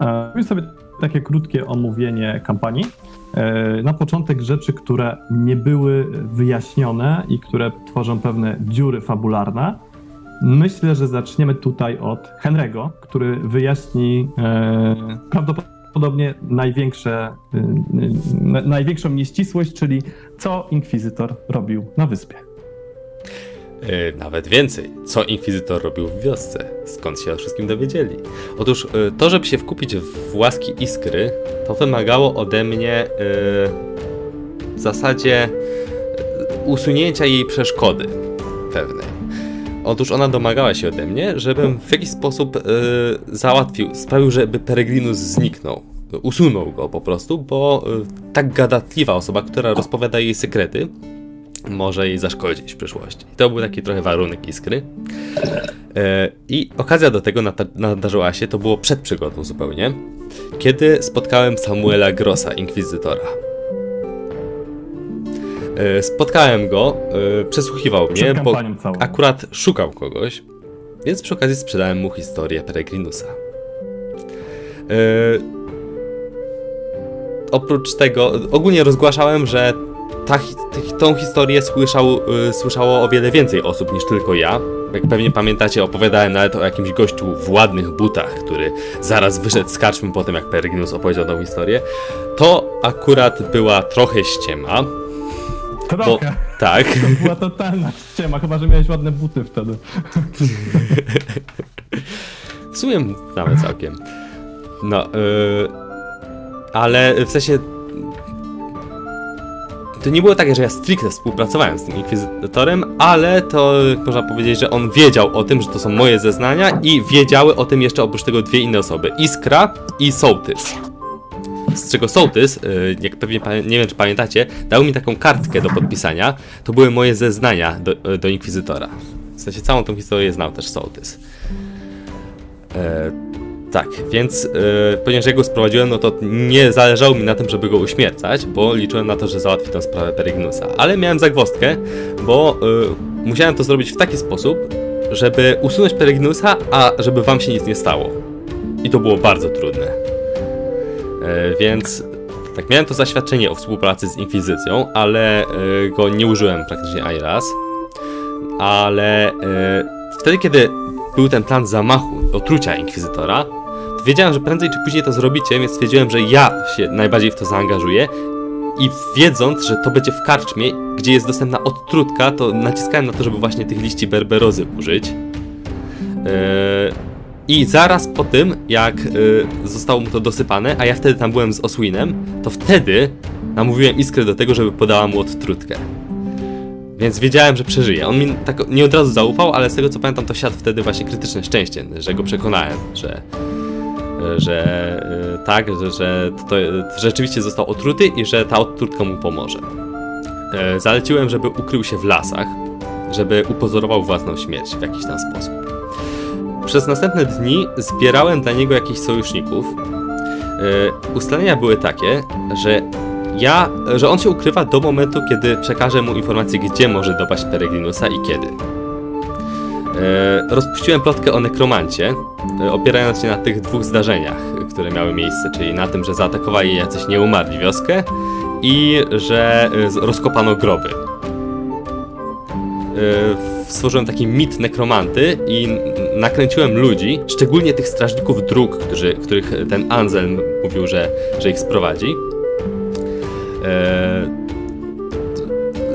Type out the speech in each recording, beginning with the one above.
Zrobię sobie takie krótkie omówienie kampanii. E, na początek rzeczy, które nie były wyjaśnione i które tworzą pewne dziury fabularne. Myślę, że zaczniemy tutaj od Henry'ego, który wyjaśni e, prawdopodobnie największe, e, największą nieścisłość, czyli co Inkwizytor robił na wyspie. E, nawet więcej, co Inkwizytor robił w wiosce, skąd się o wszystkim dowiedzieli. Otóż e, to, żeby się wkupić w łaski Iskry, to wymagało ode mnie e, w zasadzie usunięcia jej przeszkody pewnej. Otóż ona domagała się ode mnie, żebym w jakiś sposób załatwił, sprawił, żeby Peregrinus zniknął. Usunął go po prostu, bo tak gadatliwa osoba, która rozpowiada jej sekrety, może jej zaszkodzić w przyszłości. To był taki trochę warunek iskry. E, I okazja do tego nadarzyła się, to było przed przygodą zupełnie, kiedy spotkałem Samuela Grossa, inkwizytora. E, spotkałem go, e, przesłuchiwał mnie, bo całą. akurat szukał kogoś, więc przy okazji sprzedałem mu historię Peregrinusa. Oprócz tego, ogólnie rozgłaszałem, że ta, tą historię słyszał, y, słyszało o wiele więcej osób niż tylko ja. Jak pewnie pamiętacie, opowiadałem nawet o jakimś gościu w ładnych butach, który zaraz wyszedł z karczmy po tym, jak Peregrinus opowiedział tą historię. To akurat była trochę ściema. Trochę? Bo, tak. To była totalna ściema, chyba, że miałeś ładne buty wtedy. w sumie nawet całkiem. No, yy, ale w sensie to nie było tak, że ja stricte współpracowałem z tym inkwizytorem, ale to można powiedzieć, że on wiedział o tym, że to są moje zeznania i wiedziały o tym jeszcze oprócz tego dwie inne osoby. Iskra i Sołtys. Z czego Sołtys, y, jak pewnie nie wiem czy pamiętacie, dał mi taką kartkę do podpisania. To były moje zeznania do, do inkwizytora. W sensie całą tą historię znał też Sołtys. Tak, więc yy, ponieważ ja go sprowadziłem, no to nie zależało mi na tym, żeby go uśmiercać, bo liczyłem na to, że załatwi tę sprawę Perignusa. Ale miałem zagwostkę, bo yy, musiałem to zrobić w taki sposób, żeby usunąć Perignusa, a żeby wam się nic nie stało. I to było bardzo trudne. Yy, więc tak, miałem to zaświadczenie o współpracy z Inkwizycją, ale yy, go nie użyłem praktycznie ani raz. Ale yy, wtedy, kiedy był ten plan zamachu, otrucia Inkwizytora, to wiedziałem, że prędzej czy później to zrobicie, więc stwierdziłem, że ja się najbardziej w to zaangażuję i wiedząc, że to będzie w karczmie, gdzie jest dostępna odtrutka, to naciskałem na to, żeby właśnie tych liści berberozy użyć. Yy, I zaraz po tym, jak yy, zostało mu to dosypane, a ja wtedy tam byłem z Oswinem, to wtedy namówiłem Iskrę do tego, żeby podała mu odtrutkę. Więc wiedziałem, że przeżyje. On mi tak nie od razu zaufał, ale z tego co pamiętam, to siadł wtedy właśnie krytyczne szczęście, że go przekonałem, że, że e, tak, że, że to, rzeczywiście został otruty i że ta odtrutka mu pomoże. E, zaleciłem, żeby ukrył się w lasach, żeby upozorował własną śmierć w jakiś tam sposób. Przez następne dni zbierałem dla niego jakichś sojuszników. E, ustalenia były takie, że ja, że on się ukrywa do momentu, kiedy przekażę mu informację, gdzie może dopaść Peregrinusa i kiedy. E, rozpuściłem plotkę o nekromancie, e, opierając się na tych dwóch zdarzeniach, które miały miejsce, czyli na tym, że zaatakowali jacyś nieumarli wioskę i że e, rozkopano groby. Stworzyłem taki mit nekromanty i nakręciłem ludzi, szczególnie tych strażników dróg, którzy, których ten Anselm mówił, że, że ich sprowadzi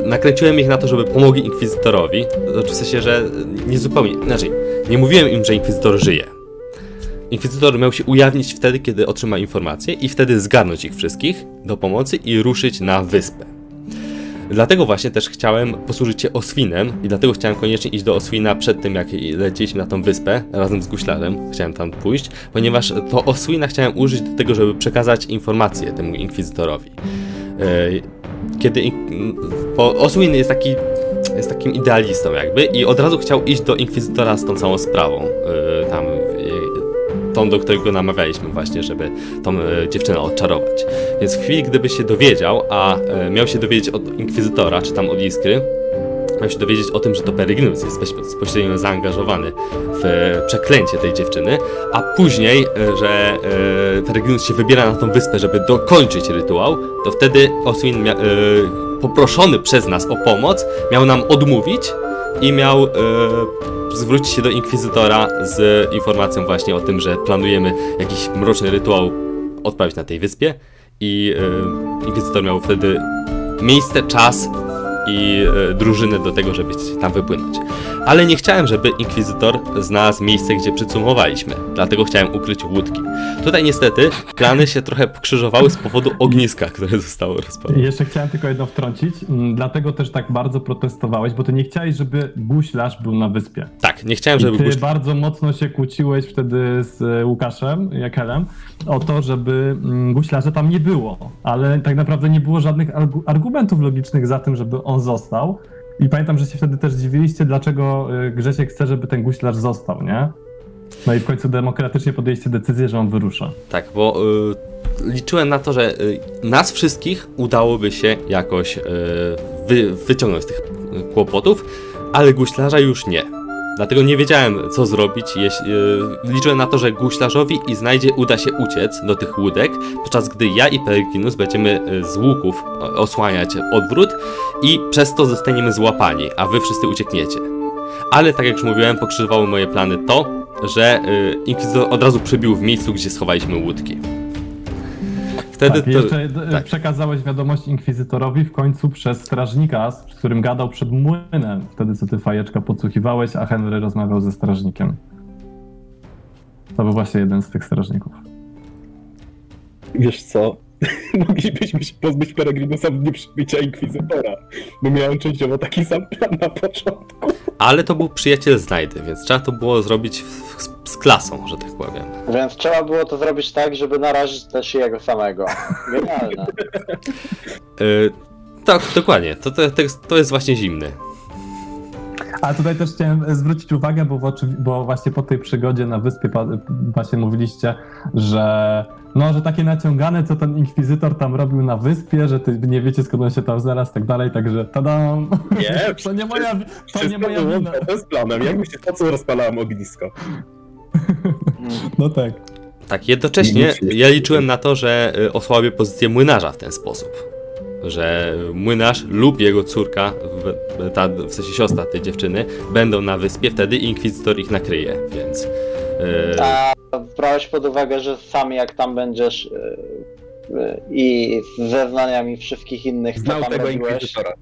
nakręciłem ich na to, żeby pomogli Inkwizytorowi. Znaczy w sensie, że nie zupełnie, inaczej, nie mówiłem im, że Inkwizytor żyje. Inkwizytor miał się ujawnić wtedy, kiedy otrzyma informacje i wtedy zgarnąć ich wszystkich do pomocy i ruszyć na wyspę. Dlatego właśnie też chciałem posłużyć się Oswinem i dlatego chciałem koniecznie iść do Oswina przed tym, jak leciliśmy na tą wyspę razem z Guślarzem. Chciałem tam pójść, ponieważ to Oswina chciałem użyć do tego, żeby przekazać informacje temu Inkwizytorowi. E, kiedy bo Oswin jest taki jest takim idealistą jakby i od razu chciał iść do Inkwizytora z tą całą sprawą. E, tam tą, do którego namawialiśmy właśnie, żeby tą e, dziewczynę odczarować. Więc w chwili, gdyby się dowiedział, a miał się dowiedzieć od Inkwizytora, czy tam od Iskry, miał się dowiedzieć o tym, że to Peregrinus jest bezpośrednio zaangażowany w przeklęcie tej dziewczyny, a później, e, że e, Peregrinus się wybiera na tą wyspę, żeby dokończyć rytuał, to wtedy Oswin e, poproszony przez nas o pomoc miał nam odmówić i miał e, zwrócić się do Inkwizytora z informacją właśnie o tym, że planujemy jakiś mroczny rytuał odprawić na tej wyspie i e, Inkwizytor miał wtedy miejsce, czas i e, drużynę do tego, żeby tam wypłynąć. Ale nie chciałem, żeby Inkwizytor znalazł miejsce, gdzie przycumowaliśmy, dlatego chciałem ukryć łódki. Tutaj niestety plany się trochę pokrzyżowały z powodu ogniska, które zostało rozpalone. Jeszcze chciałem tylko jedno wtrącić, mm, dlatego też tak bardzo protestowałeś, bo ty nie chciałeś, żeby guślarz był na wyspie. Tak, nie chciałem, I żeby ty Gusz... bardzo mocno się kłóciłeś wtedy z e, Łukaszem Jakelem o to, żeby mm, guślarza tam nie było, ale tak naprawdę nie było żadnych argu- argumentów logicznych za tym, żeby on został. I pamiętam, że się wtedy też dziwiliście, dlaczego e, Grzesiek chce, żeby ten guślarz został, nie? No i w końcu demokratycznie podjęliście decyzję, że on wyrusza. Tak, bo y, liczyłem na to, że y, nas wszystkich udałoby się jakoś y, wy, wyciągnąć z tych y, kłopotów, ale guślarza już nie. Dlatego nie wiedziałem, co zrobić. Jeśli, y, liczyłem na to, że guślarzowi i znajdzie uda się uciec do tych łódek, podczas gdy ja i Peregrinus będziemy y, z łuków osłaniać odwrót i przez to zostaniemy złapani, a wy wszyscy uciekniecie. Ale tak jak już mówiłem, pokrzyżowały moje plany to, że y, Inkwizytor od razu przybił w miejscu, gdzie schowaliśmy łódki. Wtedy tak, i to, jeszcze d- tak. przekazałeś wiadomość Inkwizytorowi w końcu przez strażnika, z którym gadał przed młynem. Wtedy co ty fajeczka podsłuchiwałeś, a Henry rozmawiał ze strażnikiem. To był właśnie jeden z tych strażników. Wiesz co? Moglibyśmy się pozbyć Peregrinusa w dniu przybycia Inkwizytora. Bo miałem częściowo taki sam plan na początku. ale to był przyjaciel znajdy, więc trzeba to było zrobić w, z, z klasą, że tak powiem. Więc trzeba było to zrobić tak, żeby narazić też jego samego. Genialne. Y, tak, dokładnie, to, to, to, jest, to jest właśnie zimny. A tutaj też chciałem e, zwrócić uwagę, bo, w oczywi- bo właśnie po tej przygodzie na wyspie pa- właśnie mówiliście, że no, że takie naciągane, co ten inkwizytor tam robił na wyspie, że ty nie wiecie skąd on się tam znalazł i tak dalej, także tadam! Nie, to nie moja, to nie moja wina. zgodne z planem. Jak myślisz, po co rozpalałem ognisko? No tak. Tak, jednocześnie ja liczyłem na to, że y, osłabię pozycję młynarza w ten sposób. Że młynarz lub jego córka, w, ta, w sensie siostra tej dziewczyny, będą na wyspie, wtedy inkwizytor ich nakryje, więc. y, A brałeś pod uwagę, że sam jak tam będziesz yy, yy, i z zeznaniami wszystkich innych, co Znał tam tego robiłeś, Inkwizytora.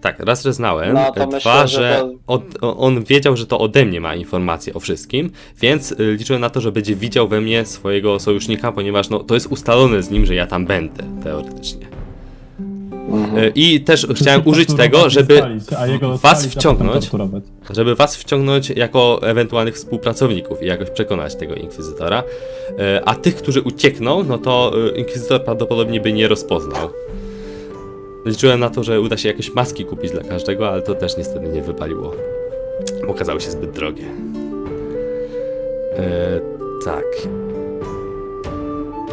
Tak, raz, że znałem. No, dwa, myślę, że że to- od, on wiedział, że to ode mnie ma informacje o wszystkim, więc liczyłem na to, że będzie widział we mnie swojego sojusznika, ponieważ no, to jest ustalone z nim, że ja tam będę, teoretycznie. Mhm. Y, I też chciałem użyć tego, żeby was wciągnąć, żeby was wciągnąć jako ewentualnych współpracowników i jakoś przekonać tego inkwizytora. E, A tych, którzy uciekną, no to e, inkwizytor prawdopodobnie by nie rozpoznał. Liczyłem na to, że uda się jakieś maski kupić dla każdego, ale to też niestety nie wypaliło. Okazały się zbyt drogie. E, tak.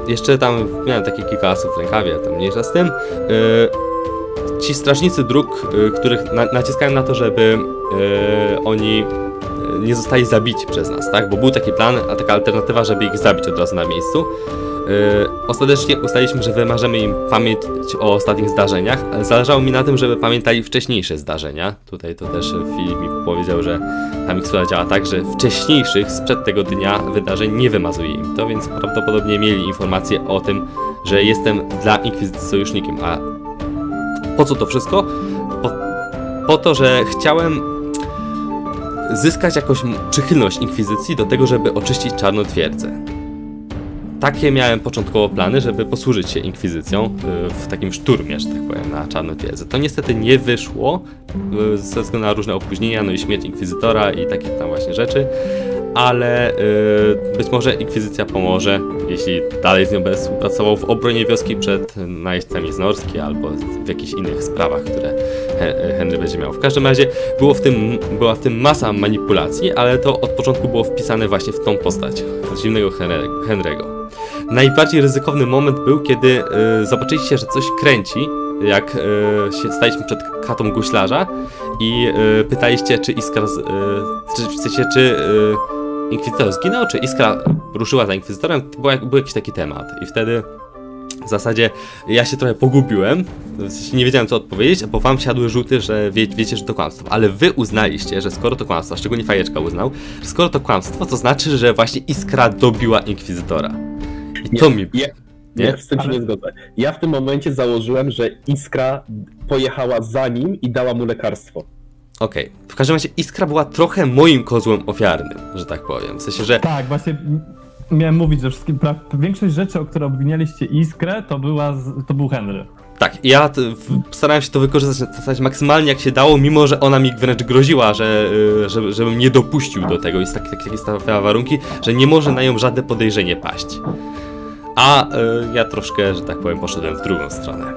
Jeszcze tam miałem takie kilka asów w rękawie, tam mniejsza z tym. E, ci strażnicy dróg, y, których na, naciskałem na to, żeby y, oni y, nie zostali zabici przez nas, tak? Bo był taki plan, a taka alternatywa, żeby ich zabić od razu na miejscu. Y, ostatecznie ustaliliśmy, że wymarzymy im pamięć o ostatnich zdarzeniach, ale zależało mi na tym, żeby pamiętali wcześniejsze zdarzenia. Tutaj to też Filip mi powiedział, że ta mikstura działa tak, że wcześniejszych sprzed tego dnia wydarzeń nie wymazuje im to, więc prawdopodobnie mieli informację o tym, że jestem dla Inkwizycji sojusznikiem, a po co to wszystko? Po, po to, że chciałem zyskać jakąś przychylność Inkwizycji do tego, żeby oczyścić Czarną Twierdzę. Takie miałem początkowo plany, żeby posłużyć się Inkwizycją y, w takim szturmie, że tak powiem, na Czarną Twierdzę. To niestety nie wyszło y, ze względu na różne opóźnienia, no i śmierć Inkwizytora i takie tam właśnie rzeczy, ale y, być może Inkwizycja pomoże, jeśli dalej z nią będę współpracował w obronie wioski przed najeźdźcami z Norski albo w jakichś innych sprawach, które He- Henry będzie miał. W każdym razie było w tym, była w tym masa manipulacji, ale to od początku było wpisane właśnie w tą postać zimnego Henry- Henry'ego. Najbardziej ryzykowny moment był, kiedy y, zobaczyliście, że coś kręci jak się staliśmy przed katą guślarza i e, pytaliście, czy Iskra, z, e, czy, w czy Inkwizytor zginął, czy Iskra ruszyła za Inkwizytorem, to był, jak- był jakiś taki temat i wtedy w zasadzie ja się trochę pogubiłem, w sensie nie wiedziałem co odpowiedzieć, bo wam siadły rzuty, że wie, wiecie, że to kłamstwo, ale wy uznaliście, że skoro to kłamstwo, a szczególnie Fajeczka uznał, że skoro to kłamstwo, to znaczy, że właśnie Iskra dobiła Inkwizytora. I to mi... Nie? nie? z tym się Ale- nie zgodzę. Ja w tym momencie założyłem, że Iskra pojechała za nim i dała mu lekarstwo. Okej. W każdym razie Iskra była trochę moim kozłem ofiarnym, że tak powiem. W sensie, że Tak, właśnie miałem mówić, że wszystkim, pra- większość rzeczy, o które obwinialiście Iskrę, to, była z, to był Henry. tak, ja starałem się to wykorzystać stać maksymalnie jak się dało, mimo że ona mi wręcz groziła, że, y, że, żebym nie dopuścił do tego. Jest takie, takie stawiała warunki, że nie może na nią żadne podejrzenie paść. A y, ja troszkę, że tak powiem, poszedłem w drugą stronę.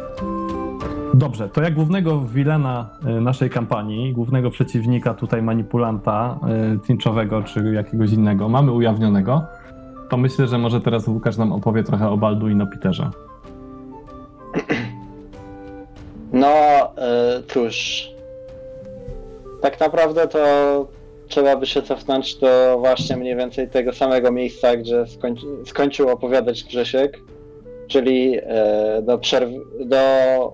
Dobrze, to jak głównego wilena y, naszej kampanii, głównego przeciwnika tutaj manipulanta y, tynczowego czy jakiegoś innego mamy ujawnionego, to myślę, że może teraz Łukasz nam opowie trochę o Balduino Peterze. No y, cóż. Tak naprawdę to trzeba by się cofnąć do właśnie mniej więcej tego samego miejsca, gdzie skończy, skończył opowiadać Grzesiek, czyli e, do, przerw- do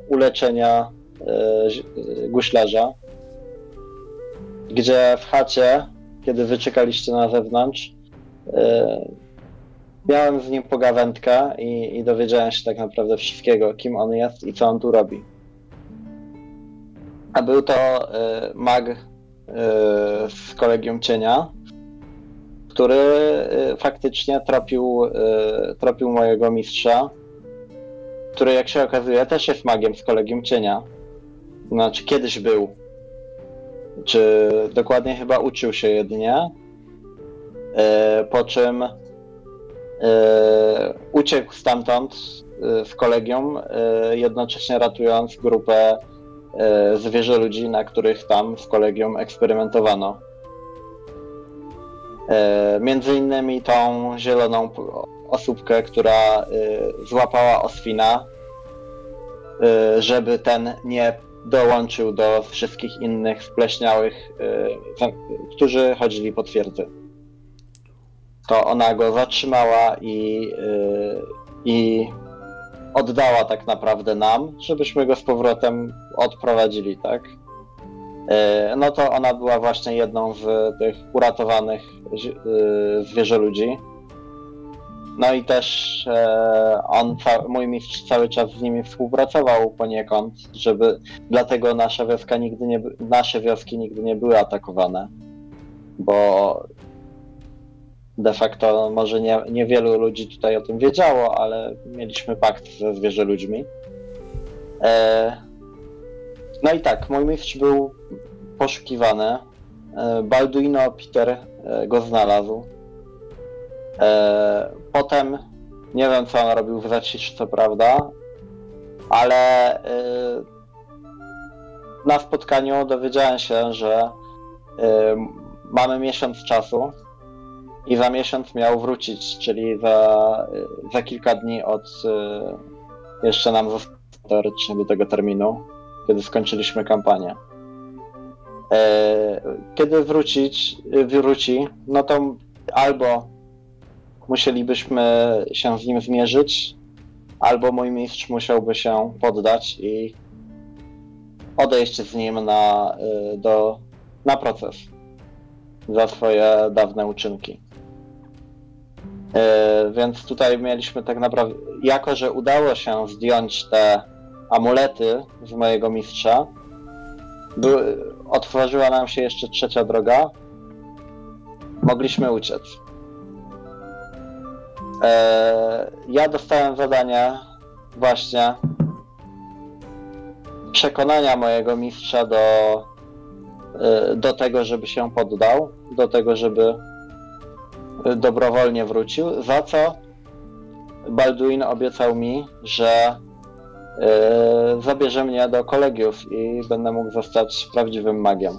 uleczenia e, e, guślarza, gdzie w chacie, kiedy wy czekaliście na zewnątrz, miałem z nim pogawędkę i, i dowiedziałem się tak naprawdę wszystkiego, kim on jest i co on tu robi. A był to mag z Kolegium Cienia, który faktycznie tropił, tropił mojego mistrza, który jak się okazuje też jest magiem z Kolegium Cienia. Znaczy kiedyś był. Czy dokładnie chyba uczył się jedynie. E, po czym e, uciekł stamtąd e, w kolegium, e, jednocześnie ratując grupę e, zwierzę ludzi, na których tam w kolegium eksperymentowano. E, Między innymi tą zieloną osóbkę, która e, złapała Oswina, e, żeby ten nie dołączył do wszystkich innych spleśniałych, za- którzy chodzili po twierdzy. To ona go zatrzymała i, i oddała tak naprawdę nam, żebyśmy go z powrotem odprowadzili, tak? No to ona była właśnie jedną z tych uratowanych zwierzę ludzi. No i też e, on, mój mistrz cały czas z nimi współpracował poniekąd, żeby dlatego nasza wioska nigdy nie, nasze wioski nigdy nie były atakowane, bo de facto może nie, niewielu ludzi tutaj o tym wiedziało, ale mieliśmy pakt ze zwierzę ludźmi. E, no i tak, mój mistrz był poszukiwany. E, Balduino Peter go znalazł. E, potem nie wiem co on robił w zaciszy, co prawda, ale e, na spotkaniu dowiedziałem się, że e, mamy miesiąc czasu i za miesiąc miał wrócić, czyli za, za kilka dni od jeszcze nam teoretycznie do tego terminu, kiedy skończyliśmy kampanię. E, Kiedy wrócić, wróci, no to albo musielibyśmy się z nim zmierzyć, albo mój mistrz musiałby się poddać i odejść z nim na, y, do, na proces za swoje dawne uczynki. Y, Więc tutaj mieliśmy tak naprawdę, jako że udało się zdjąć te amulety z mojego mistrza, otworzyła nam się jeszcze trzecia droga. Mogliśmy uciec. E, ja dostałem zadanie właśnie przekonania mojego mistrza do, e, do tego, żeby się poddał, do tego, żeby dobrowolnie wrócił, za co Balduin obiecał mi, że e, zabierze mnie do kolegiów i będę mógł zostać prawdziwym magiem.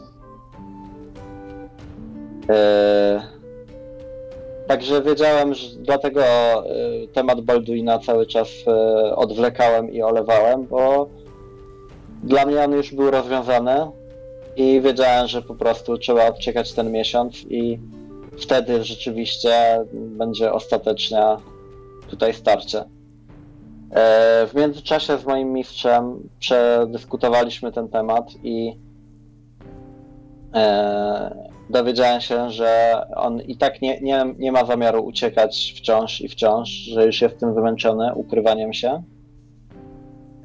Także wiedziałem, że dlatego e, temat Balduina cały czas e, odwlekałem i olewałem, bo dla mnie on już był rozwiązany i wiedziałem, że po prostu trzeba odczekać ten miesiąc i wtedy rzeczywiście będzie ostatecznie tutaj starcie. E, W międzyczasie z moim mistrzem przedyskutowaliśmy ten temat i e, dowiedziałem się, że on i tak nie, nie, nie ma zamiaru uciekać wciąż i wciąż, że już jest tym wymęczony ukrywaniem się.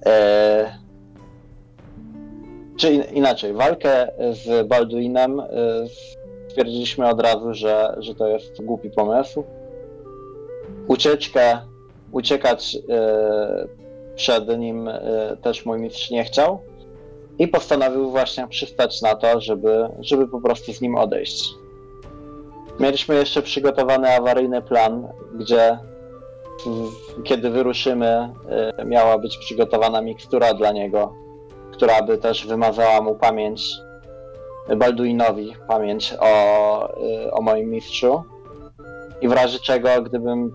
E, czy in, inaczej, walkę z Balduinem e, stwierdziliśmy od razu, że, że to jest głupi pomysł. Ucieczkę, uciekać e, przed nim e, też mój mistrz nie chciał i postanowił właśnie przystać na to, żeby, żeby po prostu z nim odejść. Mieliśmy jeszcze przygotowany awaryjny plan, gdzie kiedy wyruszymy, e, miała być przygotowana mikstura dla niego, która by też wymazała mu pamięć Balduinowi pamięć o, y, o moim mistrzu. I w razie czego, gdybym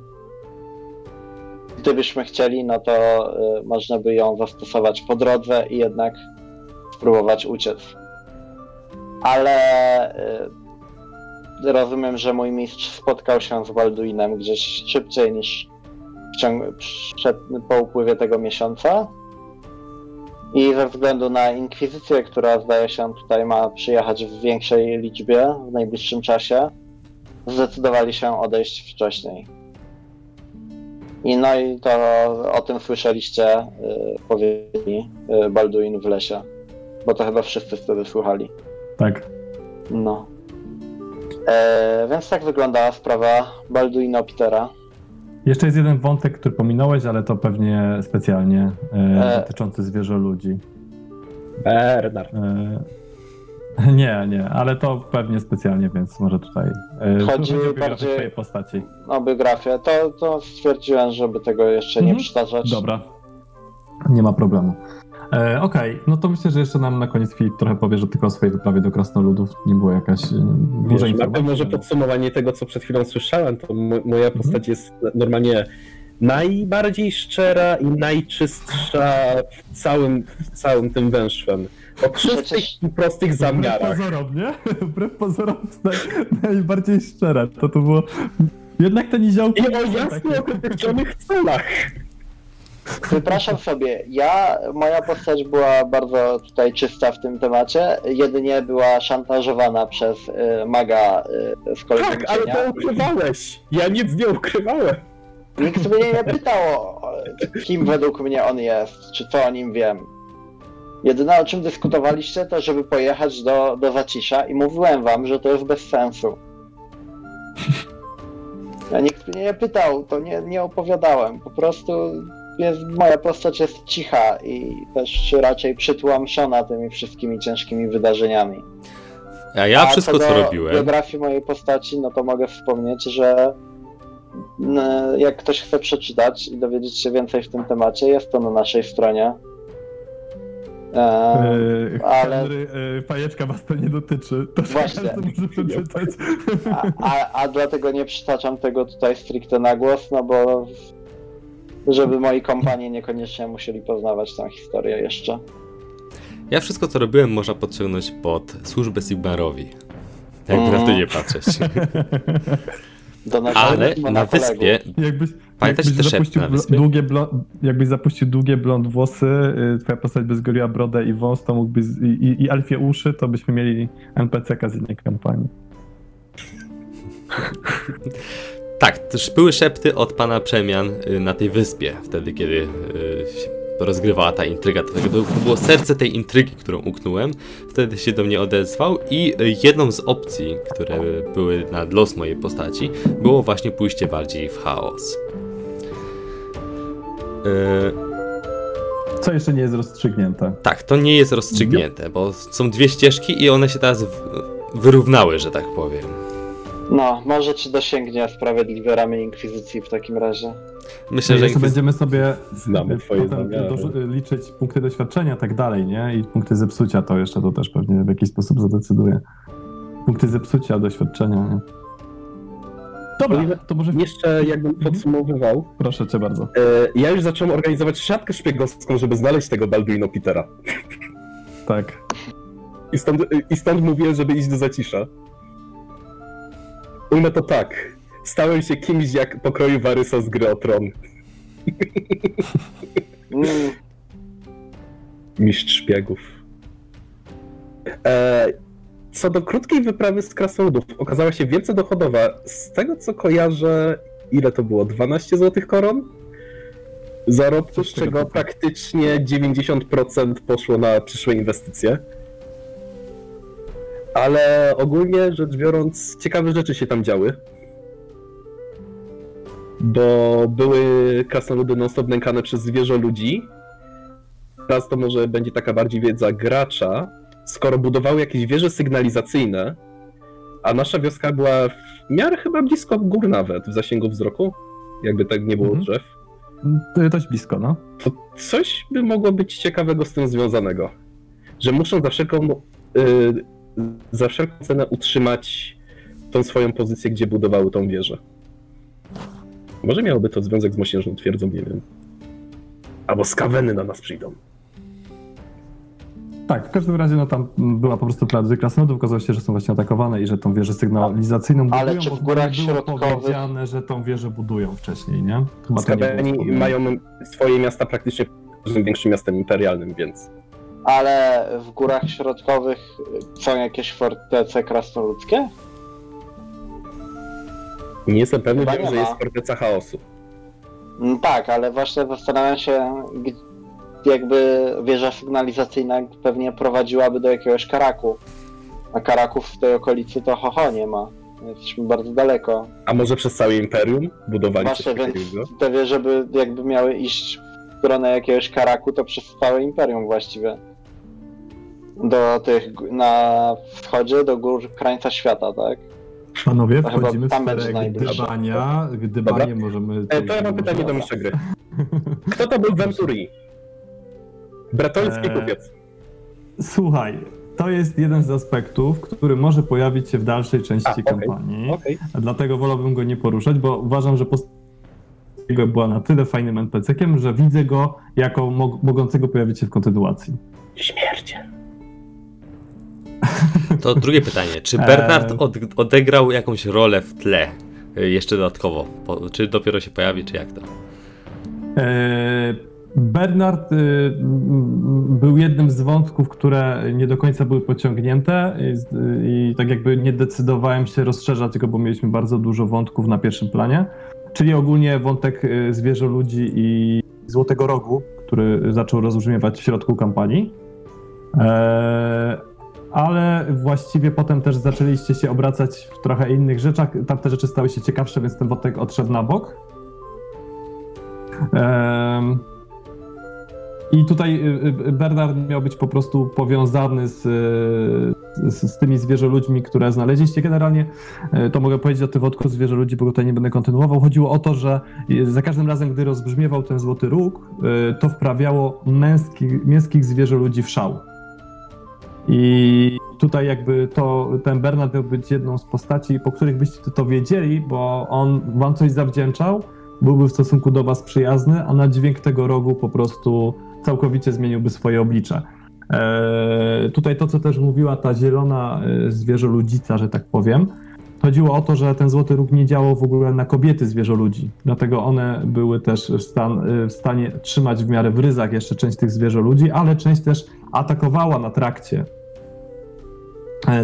gdybyśmy chcieli, no to y, można by ją zastosować po drodze i jednak spróbować uciec. Ale y, rozumiem, że mój mistrz spotkał się z Balduinem gdzieś szybciej niż przed, po upływie tego miesiąca. I ze względu na inkwizycję, która zdaje się tutaj ma przyjechać w większej liczbie w najbliższym czasie, zdecydowali się odejść wcześniej. I no i to o tym słyszeliście, y, powiedzieli y, Balduin w lesie. Bo to chyba wszyscy wtedy słuchali. Tak. No. E, więc tak wyglądała sprawa Balduina Petera. Jeszcze jest jeden wątek, który pominąłeś, ale to pewnie specjalnie e, E. dotyczący zwierzę ludzi. Bernard. E, nie, nie, ale to pewnie specjalnie, więc może tutaj. E, Chodzi o bardziej- twojej postaci. No, biografię. To, to stwierdziłem, żeby tego jeszcze nie Mhm. przytaczać. Dobra. Nie ma problemu. E, Okej, no to myślę, że jeszcze nam na koniec Filip trochę powie, że tylko o swojej wyprawie do Krasnoludów nie było jakaś e, duża Wiesz, informacja. może podsumowanie tego, co przed chwilą słyszałem, to mo- moja postać jest normalnie najbardziej szczera i najczystsza w całym, w całym tym węższem. O czystych i prostych Wbrew zamiarach. pozorom, nie? Wbrew pozorom najbardziej szczere. To to było... Jednak te niziołki... I o jasno określonych celach. Wypraszam sobie, ja, moja postać była bardzo tutaj czysta w tym temacie, jedynie była szantażowana przez y, maga y, z kolegą Tak, ale to ukrywałeś. Ja nic nie ukrywałem. Nikt mnie nie pytał, kim według mnie on jest, czy co o nim wiem. Jedyne o czym dyskutowaliście, to żeby pojechać do, do Zacisza i mówiłem wam, że to jest bez sensu. Ja nikt mnie nie pytał, to nie, nie opowiadałem. Po prostu jest, moja postać jest cicha i też raczej przytłamszona tymi wszystkimi ciężkimi wydarzeniami. A ja A wszystko, co robiłem, biografii mojej postaci, no to mogę wspomnieć, że jak ktoś chce przeczytać i dowiedzieć się więcej w tym temacie, jest to na naszej stronie. E, E, Ale- Henry, e, fajeczka was to nie dotyczy. To Właśnie. może przeczytać. a, a, a dlatego nie przytaczam tego tutaj stricte na głos, no bo żeby moi kompanie niekoniecznie musieli poznawać tę historię jeszcze. ja wszystko, co robiłem, można podciągnąć pod służbę Sigmarowi. Jakby na to nie patrzeć. Ale na wyspie Jakbyś, Pamiętacie jakbyś zapuścił na wyspie? długie blo- jakbyś zapuścił długie blond włosy, y, twoja postać by zgoliła brodę i wąs, to mógłbyś, i, i alfie uszy, to byśmy mieli NPC-ka z innej kampanii. Tak, też były szepty od pana przemian y, na tej wyspie, wtedy kiedy y, się rozgrywała ta intryga. To, to było serce tej intrygi, którą uknąłem. Wtedy się do mnie odezwał i y, jedną z opcji, które były na los mojej postaci, było właśnie pójście bardziej w chaos. Co jeszcze nie jest rozstrzygnięte. tak, to nie jest rozstrzygnięte, bo są dwie ścieżki i one się teraz wyrównały, że tak powiem. No, może ci dosięgnie sprawiedliwe ramię Inkwizycji w takim razie. Myślę, że jeszcze inkwiz- będziemy sobie Znamy y, twoje dorzu- liczyć punkty doświadczenia i tak dalej, nie? I punkty zepsucia to jeszcze to też pewnie w jakiś sposób zadecyduje. Punkty zepsucia, doświadczenia, nie? Dobra, to może Jeszcze jakbym podsumowywał, proszę cię bardzo. e, ja już zacząłem organizować siatkę szpiegowską, żeby znaleźć tego Balduino Petera. Tak. I stąd, I stąd mówię, żeby iść do zacisza. Ujmę to tak. Stałem się kimś jak pokroju Warysa z gry o Tron. Mm, Mistrz szpiegów. E, co do krótkiej wyprawy z krasnoludów, okazała się wielce dochodowa. Z tego co kojarzę, ile to było? 12 złotych koron? Zarobku, z czego praktycznie 90% poszło na przyszłe inwestycje. Ale ogólnie rzecz biorąc, ciekawe rzeczy się tam działy. Bo były krasnoludy non-stop nękane przez zwierzę ludzi, teraz to może będzie taka bardziej wiedza gracza, skoro budowały jakieś wieże sygnalizacyjne, a nasza wioska była w miarę chyba blisko gór nawet, w zasięgu wzroku, jakby tak nie było Mhm. drzew, To dość blisko, no. to coś by mogło być ciekawego z tym związanego. Że muszą za wszelką, y, za wszelką cenę utrzymać tą swoją pozycję, gdzie budowały tą wieżę. Może miałoby to związek z mosiężną twierdzą, nie wiem. Albo skaweny na nas przyjdą. Tak, w każdym razie no tam była po prostu plac krasnodów, okazało się, że są właśnie atakowane i że tą wieżę sygnalizacyjną budują, Ale czy w górach było środkowych- powiedziane, że tą wieżę budują wcześniej, nie? Chyba wspomniane. mają swoje miasta praktycznie każdym większym miastem imperialnym, więc ale w górach środkowych są jakieś fortece krasnoludzkie? nie jestem pewny, Chyba wiem, że ma. jest forteca chaosu. Mm, Tak, ale właśnie zastanawiam się, jakby wieża sygnalizacyjna pewnie prowadziłaby do jakiegoś Karaku. A Karaków w tej okolicy to hoho nie ma. Jesteśmy bardzo daleko. A może przez całe imperium budowali coś Właśnie, więc takiego? te wieże by jakby miały iść stronę jakiegoś Karaku, to przez całe imperium właściwie. Do tych, na wschodzie, do gór krańca świata, tak? Panowie, To wchodzimy w sferę gdybania. Gdybanie możemy... E, to ja mam pytanie do mistrza gry. Kto to był Venturi? Bretoński Eee, kupiec. Słuchaj, to jest jeden z aspektów, który może pojawić się w dalszej części A, okej. kampanii. Okej. Dlatego wolałbym go nie poruszać, bo uważam, że postać jego była na tyle fajnym NPC-kiem, że widzę go jako mo- mogącego pojawić się w kontynuacji. Śmierdzie. To drugie pytanie. Czy Eee. Bernard od, odegrał jakąś rolę w tle? y, Jeszcze dodatkowo. Po, czy dopiero się pojawi, czy jak to? E, Bernard y, był jednym z wątków, które nie do końca były pociągnięte i tak jakby nie decydowałem się rozszerzać go, bo mieliśmy bardzo dużo wątków na pierwszym planie. Czyli ogólnie wątek y, zwierzę ludzi i Złotego Rogu, który zaczął rozbrzmiewać w środku kampanii. E, ale właściwie potem też zaczęliście się obracać w trochę innych rzeczach. Tamte rzeczy stały się ciekawsze, więc ten wątek odszedł na bok. Em, I tutaj y, y, Bernard miał być po prostu powiązany z, y, z, z tymi zwierzoludźmi, które znaleźliście. Generalnie y, to mogę powiedzieć o tym wątku zwierzoludzi, bo tutaj nie będę kontynuował. Chodziło o to, że y, za każdym razem, gdy rozbrzmiewał ten złoty róg, y, to wprawiało męski, męskich zwierzoludzi w szał. I tutaj jakby to ten Bernard miał być jedną z postaci, po których byście to wiedzieli, bo on wam coś zawdzięczał, byłby w stosunku do was przyjazny, a na dźwięk tego rogu po prostu całkowicie zmieniłby swoje oblicze. Eee, tutaj to, co też mówiła ta zielona e, zwierzoludzica, że tak powiem, chodziło o to, że ten złoty róg nie działał w ogóle na kobiety zwierzoludzi, dlatego one były też w, stan, e, w stanie trzymać w miarę w ryzach jeszcze część tych zwierzoludzi, ale część też atakowała na trakcie E,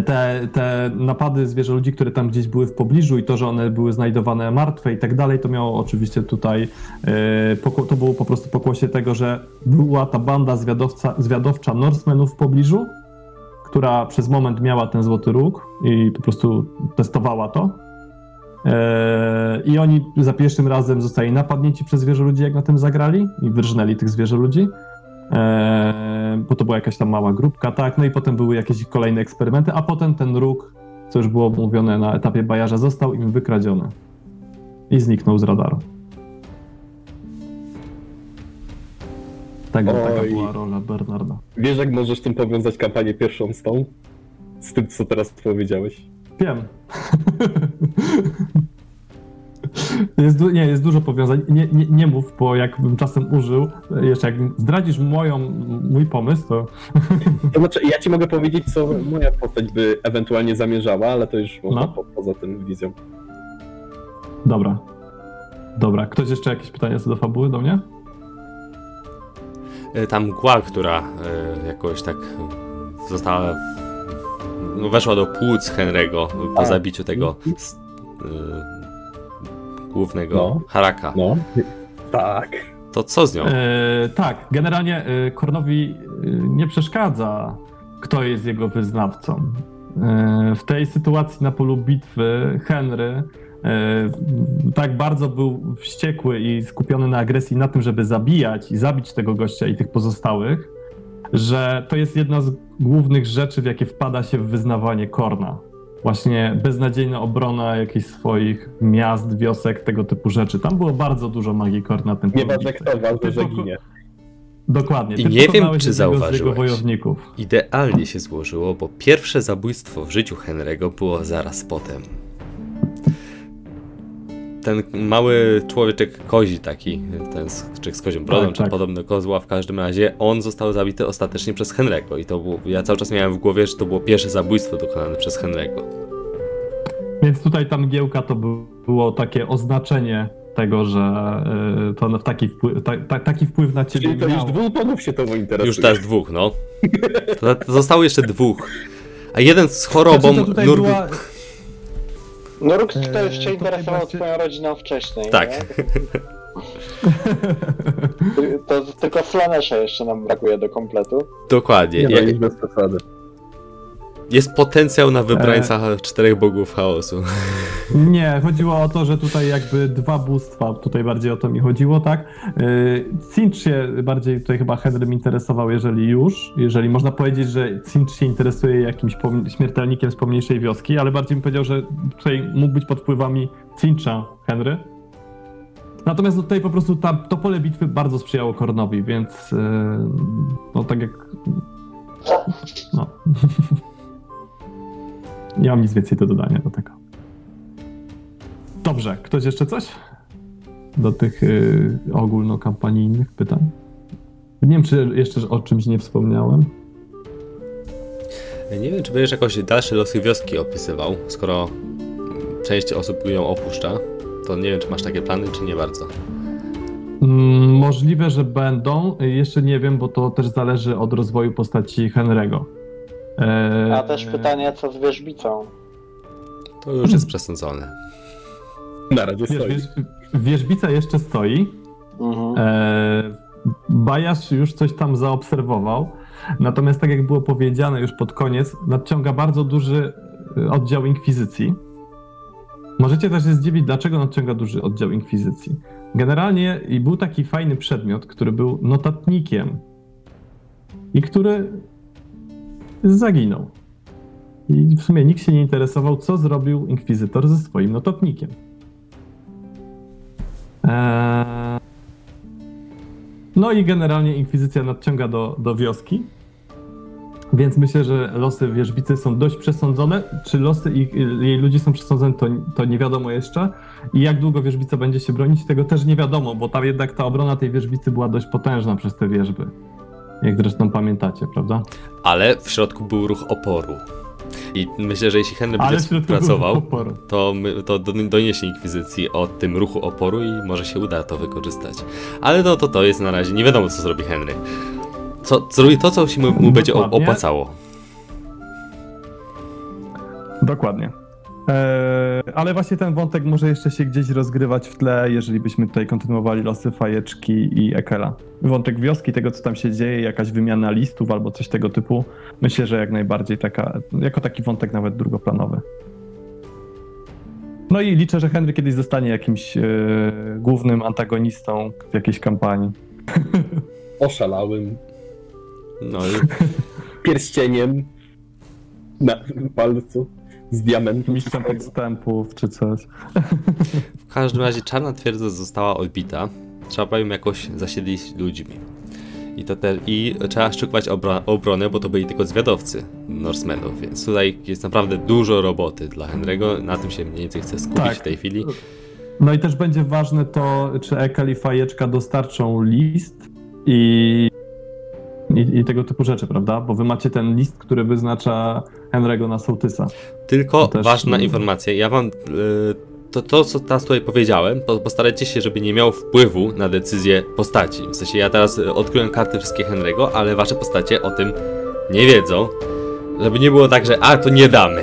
te, te napady zwierzoludzi, które tam gdzieś były w pobliżu i to, że one były znajdowane martwe i tak dalej, to miało oczywiście tutaj, e, to było po prostu pokłosie tego, że była ta banda zwiadowca, zwiadowcza Norsemenów w pobliżu, która przez moment miała ten złoty róg i po prostu testowała to. E, I oni za pierwszym razem zostali napadnięci przez zwierzoludzi, jak na tym zagrali i wyrżnęli tych zwierzoludzi. Eee, bo to była jakaś tam mała grupka, tak, no i potem były jakieś kolejne eksperymenty, a potem ten róg, co już było mówione na etapie bajarza, został im wykradziony i zniknął z radaru. Tak, taka Oj. była rola Bernarda. Wiesz, jak możesz tym powiązać kampanię pierwszą z tą? Z tym, co teraz powiedziałeś. Wiem. Jest, nie, jest dużo powiązań. Nie, nie, nie mów, bo jakbym czasem użył, jeszcze jak zdradzisz moją, mój pomysł, to To znaczy, ja ci mogę powiedzieć, co moja postać by ewentualnie zamierzała, ale to już można No. po, poza tym wizją. dobra. Dobra, ktoś jeszcze jakieś pytania co do fabuły do mnie? E, Ta mgła, która e, jakoś tak została. No, weszła do płuc Henry'ego po Tak. zabiciu tego s- e, głównego No. Haraka. No. Tak. To co z nią? E, tak, generalnie e, Kornowi e, nie przeszkadza, kto jest jego wyznawcą. E, w tej sytuacji na polu bitwy Henry e, tak bardzo był wściekły i skupiony na agresji, na tym, żeby zabijać i zabić tego gościa i tych pozostałych, że to jest jedna z głównych rzeczy, w jakie wpada się w wyznawanie Korna. Właśnie beznadziejna obrona jakichś swoich miast, wiosek, tego typu rzeczy. Tam było bardzo dużo magii Korna na tym Nieważne bitwy. kto, ważne, że ginie. Dokładnie. I nie wiem, czy zauważyłeś. wojowników. Idealnie się złożyło, bo pierwsze zabójstwo w życiu Henry'ego było zaraz potem. Ten mały człowieczek kozi taki, ten człowiek z kozią brodą, Tak, czy tak. podobny do kozła, w każdym razie on został zabity ostatecznie przez Henry'ego i to było, ja cały czas miałem w głowie, że to było pierwsze zabójstwo dokonane przez Henry'ego. Więc tutaj ta mgiełka to by- było takie oznaczenie tego, że y, to w taki, wpływ, ta, ta, taki wpływ na ciebie Czyli to już miało. dwóch panów się tobą interesuje. Już teraz dwóch, no. To, to zostało jeszcze dwóch. A jeden z chorobą, Znaczy, to tutaj Nurg- była, Nurk to Eee, już się tutaj interesował właśnie- twoją rodziną wcześniej, Tak. nie? To tylko Slanesha jeszcze nam brakuje do kompletu. Dokładnie. Nie, no, Ja- bez przesady. Jest potencjał na wybrańca E. czterech bogów chaosu. Nie, chodziło o to, że tutaj jakby dwa bóstwa, tutaj bardziej o to mi chodziło, tak? Yy, Cinch się bardziej tutaj chyba Henrym interesował, jeżeli już, jeżeli można powiedzieć, że Cinch się interesuje jakimś śmiertelnikiem z pomniejszej wioski, ale bardziej bym powiedział, że tutaj mógł być pod wpływami Cincha Henry. Natomiast tutaj po prostu ta, to pole bitwy bardzo sprzyjało Kornowi, więc yy, no tak jak... No. Nie mam nic więcej do dodania do tego. Dobrze, ktoś jeszcze coś? Do tych y, ogólnokampanijnych pytań? Nie wiem, czy jeszcze o czymś nie wspomniałem. Nie wiem, czy będziesz jakoś dalsze losy wioski opisywał, skoro część osób ją opuszcza. To nie wiem, czy masz takie plany, czy nie bardzo. Mm, możliwe, że będą. Jeszcze nie wiem, bo to też zależy od rozwoju postaci Henry'ego. Eee, A też pytanie, co z wierzbicą? To już jest przesądzone. Na razie stoi. wierzbica jeszcze stoi. Mhm. Eee, Bajasz już coś tam zaobserwował. Natomiast, tak jak było powiedziane już pod koniec, nadciąga bardzo duży y, oddział inkwizycji. Możecie też się zdziwić, dlaczego nadciąga duży oddział inkwizycji. Generalnie i był taki fajny przedmiot, który był notatnikiem i który zaginął. I w sumie nikt się nie interesował, co zrobił inkwizytor ze swoim notatnikiem. Eee... No i generalnie inkwizycja nadciąga do, do wioski. Więc myślę, że losy wierzbicy są dość przesądzone. Czy losy ich, jej ludzi są przesądzone, to, to nie wiadomo jeszcze. I jak długo wierzbica będzie się bronić, tego też nie wiadomo, bo tam jednak ta obrona tej wierzbicy była dość potężna przez te wierzby. Jak zresztą pamiętacie, prawda? Ale w środku był ruch oporu. I myślę, że jeśli Henry będzie współpracował, to, my, to do- doniesie Inkwizycji o tym ruchu oporu i może się uda to wykorzystać. Ale no to to jest na razie, nie wiadomo co zrobi Henry. Co, zrobi to, co się mu, mu będzie opłacało. Dokładnie. Eee, ale właśnie ten wątek może jeszcze się gdzieś rozgrywać w tle, jeżeli byśmy tutaj kontynuowali losy Fajeczki i Ekela. Wątek wioski, tego co tam się dzieje, jakaś wymiana listów albo coś tego typu, myślę, że jak najbardziej taka, jako taki wątek nawet drugoplanowy. No i liczę, że Henry kiedyś zostanie jakimś e, głównym antagonistą w jakiejś kampanii. Oszalałym. No i Pierścieniem na palcu z diamentu. Mistrzem podstępów czy coś. w każdym razie czarna twierdza została odbita. Trzeba ją jakoś zasiedlić ludźmi. I, to te, I trzeba szykować obro, obronę, bo to byli tylko zwiadowcy Norsemenów, więc tutaj jest naprawdę dużo roboty dla Henry'ego. Na tym się mniej więcej chcę skupić Tak. w tej chwili. No i też będzie ważne to, czy Ekel i Fajeczka dostarczą list i, i, i tego typu rzeczy, prawda? Bo wy macie ten list, który wyznacza Henry'ego na sołtysa. Tylko też- ważna informacja. Ja wam. y, to, to, co teraz tutaj powiedziałem, to postarajcie się, żeby nie miało wpływu na decyzję postaci. W sensie ja teraz odkryłem karty wszystkie Henry'ego, ale wasze postacie o tym nie wiedzą. Żeby nie było tak, że a to nie damy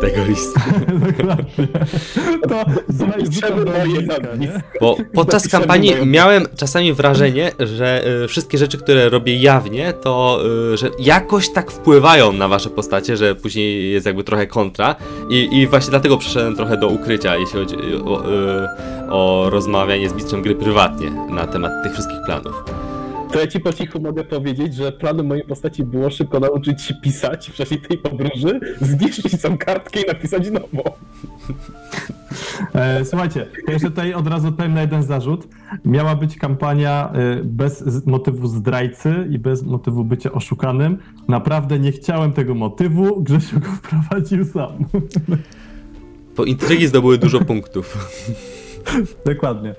tego listu. Dokładnie. To Zapiszemy rzucam do moje ogniska, nie? Bo podczas kampanii miałem czasami wrażenie, że y, wszystkie rzeczy, które robię jawnie, to y, że jakoś tak wpływają na wasze postacie, że później jest jakby trochę kontra. I, i właśnie dlatego przeszedłem trochę do ukrycia, jeśli chodzi o, y, o rozmawianie z mistrzem gry prywatnie na temat tych wszystkich planów. To ja ci po cichu mogę powiedzieć, że planem mojej postaci było szybko nauczyć się pisać w czasie tej podróży, zniszczyć tą kartkę i napisać nową. E, słuchajcie, to jeszcze tutaj od razu odpowiem na jeden zarzut. Miała być kampania e, bez motywu zdrajcy i bez motywu bycia oszukanym. Naprawdę nie chciałem tego motywu, Grzesiu go wprowadził sam. Bo intrygi zdobyły dużo punktów. Dokładnie.